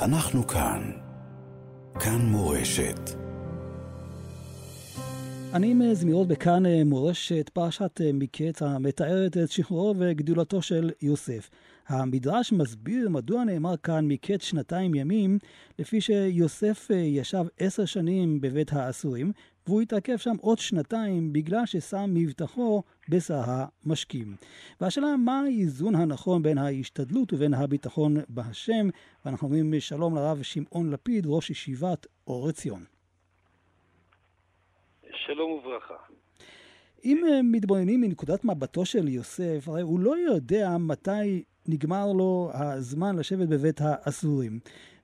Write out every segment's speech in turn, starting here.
אנחנו כאן. כאן מורשת. אני עם זמירות בכאן מורשת פרשת מקץ המתארת את שחרורו וגדולתו של יוסף. המדרש מסביר מדוע נאמר כאן מקץ שנתיים ימים, לפי שיוסף ישב עשר שנים בבית האסורים, והוא התעכב שם עוד שנתיים בגלל ששם מבטחו בשר המשקים. והשאלה מה האיזון הנכון בין ההשתדלות ובין הביטחון בהשם, ואנחנו אומרים שלום לרב שמעון לפיד, ראש ישיבת אור עציון. שלום וברכה. אם מתבוננים מנקודת מבטו של יוסף, הרי הוא לא יודע מתי נגמר לו הזמן לשבת בבית האסורים.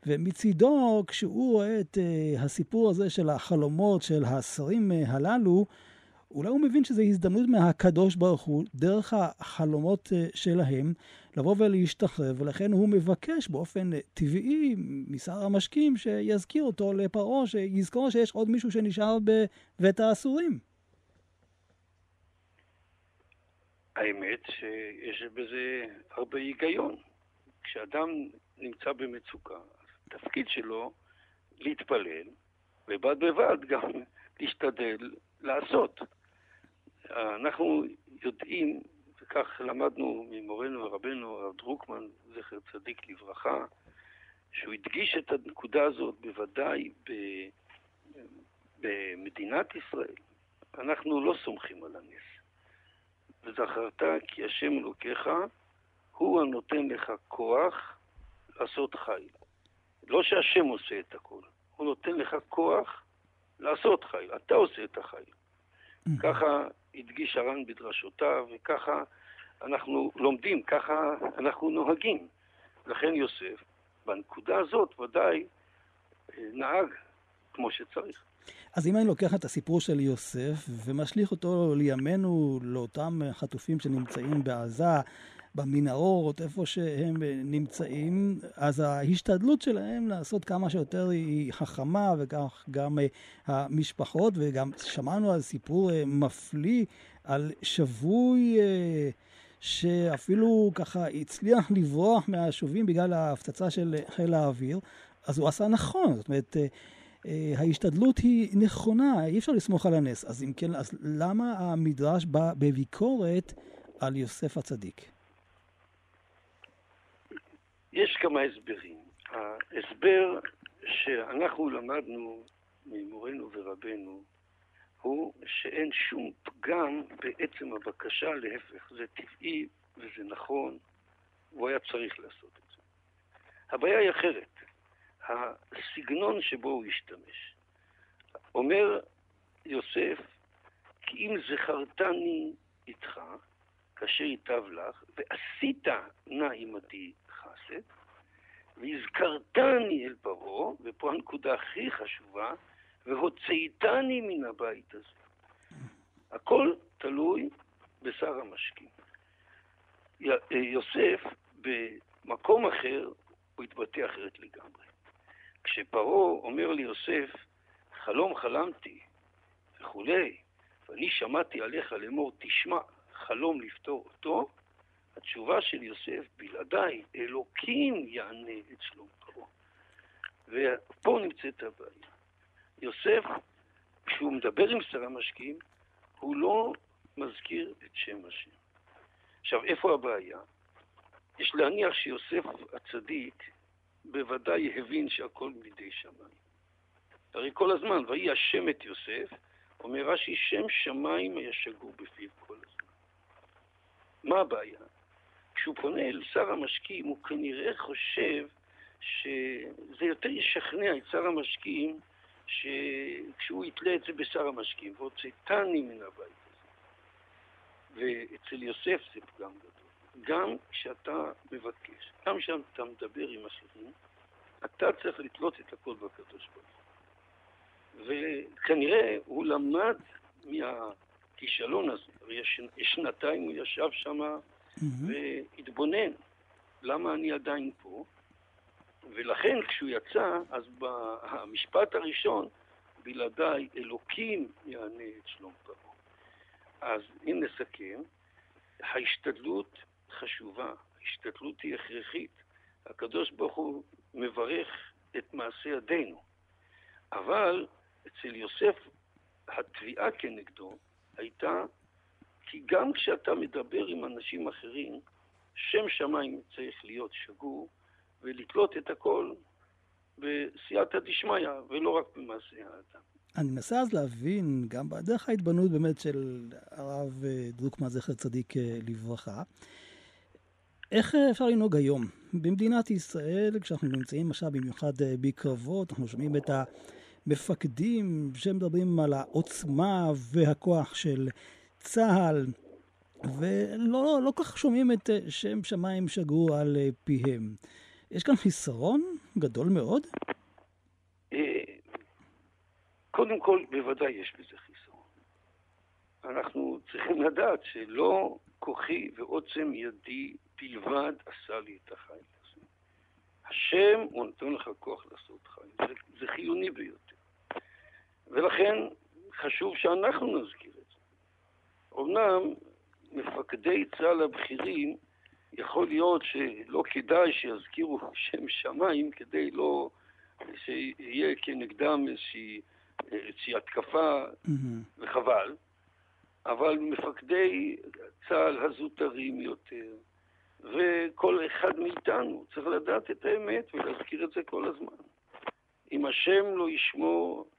ומצידו, כשהוא רואה את uh, הסיפור הזה של החלומות של השרים uh, הללו, אולי הוא מבין שזו הזדמנות מהקדוש ברוך הוא, דרך החלומות uh, שלהם, לבוא ולהשתחרר, ולכן הוא מבקש באופן טבעי משר המשקים שיזכיר אותו לפרעה, שיזכור שיש עוד מישהו שנשאר בבית האסורים. האמת שיש בזה הרבה היגיון. כשאדם נמצא במצוקה, התפקיד שלו להתפלל, ובד בבד גם להשתדל לעשות. אנחנו יודעים, וכך למדנו ממורנו ורבנו הרב דרוקמן, זכר צדיק לברכה, שהוא הדגיש את הנקודה הזאת בוודאי ב... במדינת ישראל. אנחנו לא סומכים על הנס. וזכרת כי השם אלוקיך הוא הנותן לך כוח לעשות חיל. לא שהשם עושה את הכל, הוא נותן לך כוח לעשות חיל, אתה עושה את החיל. Mm-hmm. ככה הדגיש הר"ן בדרשותיו, וככה אנחנו לומדים, ככה אנחנו נוהגים. לכן יוסף, בנקודה הזאת ודאי אה, נהג כמו שצריך. אז אם אני לוקח את הסיפור של יוסף ומשליך אותו לימינו, לאותם חטופים שנמצאים בעזה, במנהרות, איפה שהם נמצאים, אז ההשתדלות שלהם לעשות כמה שיותר היא חכמה, וכך גם אה, המשפחות, וגם שמענו על סיפור אה, מפליא על שבוי אה, שאפילו ככה הצליח לברוח מהשובים בגלל ההפצצה של חיל האוויר, אז הוא עשה נכון, זאת אומרת... ההשתדלות היא נכונה, אי אפשר לסמוך על הנס. אז אם כן, אז למה המדרש בא בביקורת על יוסף הצדיק? יש כמה הסברים. ההסבר שאנחנו למדנו ממורנו ורבנו הוא שאין שום פגם בעצם הבקשה, להפך, זה טבעי וזה נכון, הוא היה צריך לעשות את זה. הבעיה היא אחרת, הסגנון שבו הוא השתמש. אומר יוסף, כי אם זכרתני איתך, כאשר ייטב לך, ועשית נא עמדי חסד, והזכרתני אל פרעה, ופה הנקודה הכי חשובה, והוצאתני מן הבית הזה. הכל תלוי בשר המשקים. יוסף, במקום אחר, הוא התבטא אחרת לגמרי. כשפרעה אומר ליוסף, חלום חלמתי וכולי, ואני שמעתי עליך לאמור, תשמע, חלום לפתור אותו, התשובה של יוסף, בלעדיי, אלוקים יענה את שלום פרעה. ופה נמצאת הבעיה. יוסף, כשהוא מדבר עם שר המשקיעים, הוא לא מזכיר את שם השם. עכשיו, איפה הבעיה? יש להניח שיוסף הצדיק בוודאי הבין שהכל מידי שמיים. הרי כל הזמן, ויהי השם את יוסף, אומר רש"י, שם שמיים היה שגור בפיו כל הזמן. מה הבעיה? כשהוא פונה אל שר המשקיעים, הוא כנראה חושב שזה יותר ישכנע את שר המשקיעים שכשהוא יתלה את זה בשר המשקיעים, והוצאתני מן הבית הזה. ואצל יוסף זה פגם גדול. גם כשאתה מבקש, גם כשאתה מדבר עם אחרים, אתה צריך לתלות את הכל בקדוש ברוך. וכנראה הוא למד מהכישלון הזה. הרי שנתיים הוא ישב שם. והתבונן, למה אני עדיין פה? ולכן כשהוא יצא, אז במשפט הראשון, בלעדיי אלוקים יענה את שלום פרעה. אז אם נסכם, ההשתדלות חשובה, ההשתדלות היא הכרחית. הקדוש ברוך הוא מברך את מעשה ידינו. אבל אצל יוסף התביעה כנגדו הייתה כי גם כשאתה מדבר עם אנשים אחרים, שם שמיים צריך להיות שגור ולתלות את הכל בסייעתא דשמיא ולא רק במעשה האדם. אני מנסה אז להבין, גם בדרך ההתבוננות באמת של הרב אה, דרוקמן, זכר צדיק אה, לברכה, איך אה, אפשר לנהוג היום במדינת ישראל, כשאנחנו נמצאים עכשיו במיוחד בקרבות, אנחנו שומעים את המפקדים שמדברים על העוצמה והכוח של צה"ל, ולא לא, לא כך שומעים את שם שמיים שגור על פיהם. יש כאן חיסרון גדול מאוד? קודם כל, בוודאי יש בזה חיסרון. אנחנו צריכים לדעת שלא כוחי ועוצם ידי בלבד עשה לי את החיל הזה. השם, הוא נותן לך כוח לעשות חיל. זה, זה חיוני ביותר. ולכן חשוב שאנחנו נזכיר. אמנם מפקדי צה"ל הבכירים, יכול להיות שלא כדאי שיזכירו שם שמיים כדי לא שיהיה כנגדם איזושהי איזושהי התקפה, mm-hmm. וחבל, אבל מפקדי צה"ל הזוטרים יותר, וכל אחד מאיתנו צריך לדעת את האמת ולהזכיר את זה כל הזמן. אם השם לא ישמור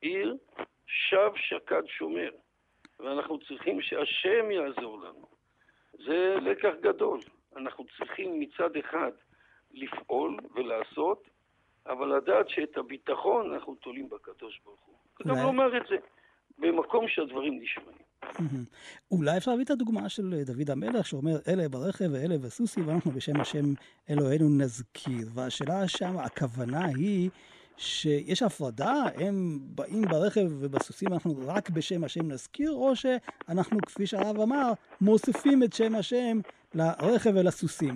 עיר, שב שקד שומר. ואנחנו צריכים שהשם יעזור לנו. זה לקח גדול. אנחנו צריכים מצד אחד לפעול ולעשות, אבל לדעת שאת הביטחון אנחנו תולים בקדוש ברוך הוא. גם לומר את זה במקום שהדברים נשמעים. אולי אפשר להביא את הדוגמה של דוד המלך, שאומר, אלה ברכב ואלה בסוסי, ואנחנו בשם השם אלוהינו נזכיר. והשאלה שם, הכוונה היא שיש הפרדה, הם באים ברכב ובסוסים, אנחנו רק בשם השם נזכיר, או שאנחנו, כפי שהרב אמר, מוסיפים את שם השם לרכב ולסוסים.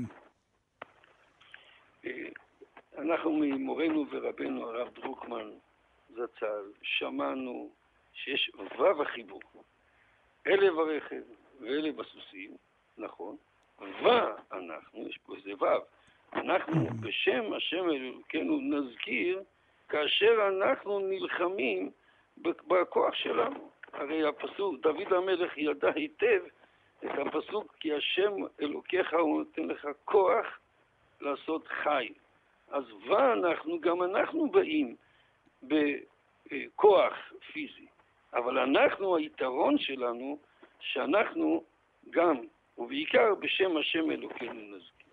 אנחנו ממורנו ורבנו הרב דרוקמן זצ"ל שמענו שיש ו' החיבור. אלה ברכב ואלה בסוסים, נכון, ואנחנו, יש פה איזה ו', אנחנו בשם השם אלוקינו נזכיר כאשר אנחנו נלחמים בכוח שלנו. הרי הפסוק, דוד המלך ידע היטב את הפסוק כי השם אלוקיך הוא נותן לך כוח לעשות חיל. אז ואנחנו, גם אנחנו באים בכוח פיזי. אבל אנחנו, היתרון שלנו, שאנחנו גם, ובעיקר בשם השם אלוקינו נזכיר.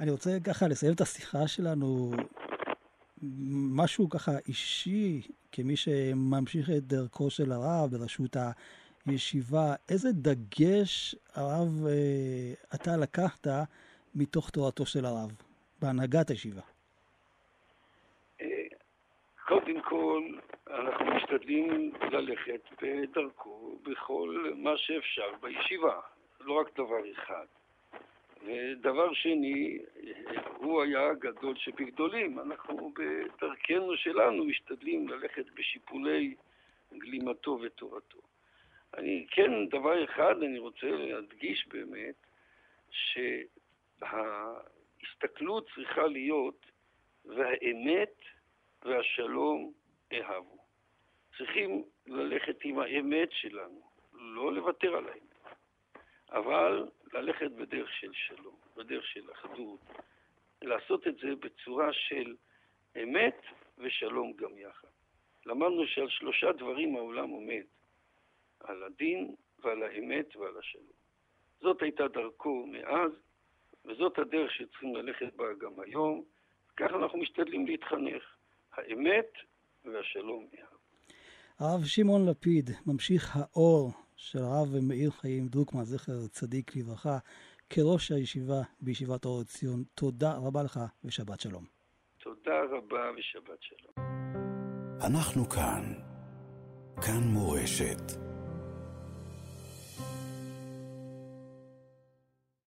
אני רוצה ככה לסיים את השיחה שלנו, משהו ככה אישי, כמי שממשיך את דרכו של הרב בראשות הישיבה, איזה דגש הרב אה, אתה לקחת מתוך תורתו של הרב? בהנהגת הישיבה? אה, קודם כל, אנחנו משתדלים ללכת בדרכו בכל מה שאפשר בישיבה, לא רק דבר אחד. ודבר שני, הוא היה גדול שבגדולים. אנחנו בדרכנו שלנו משתדלים ללכת בשיפולי גלימתו ותורתו. אני, כן, דבר אחד אני רוצה להדגיש באמת, שה... ההסתכלות צריכה להיות והאמת והשלום אהבו. צריכים ללכת עם האמת שלנו, לא לוותר על האמת, אבל ללכת בדרך של שלום, בדרך של אחדות, לעשות את זה בצורה של אמת ושלום גם יחד. למדנו שעל שלושה דברים העולם עומד, על הדין ועל האמת ועל השלום. זאת הייתה דרכו מאז, וזאת הדרך שצריכים ללכת בה גם היום. ככה אנחנו משתדלים להתחנך. האמת והשלום יחד. הרב שמעון לפיד, ממשיך האור של הרב מאיר חיים דרוקמן, זכר צדיק לברכה, כראש הישיבה בישיבת אור ציון. תודה רבה לך ושבת שלום. תודה רבה ושבת שלום. אנחנו כאן. כאן מורשת.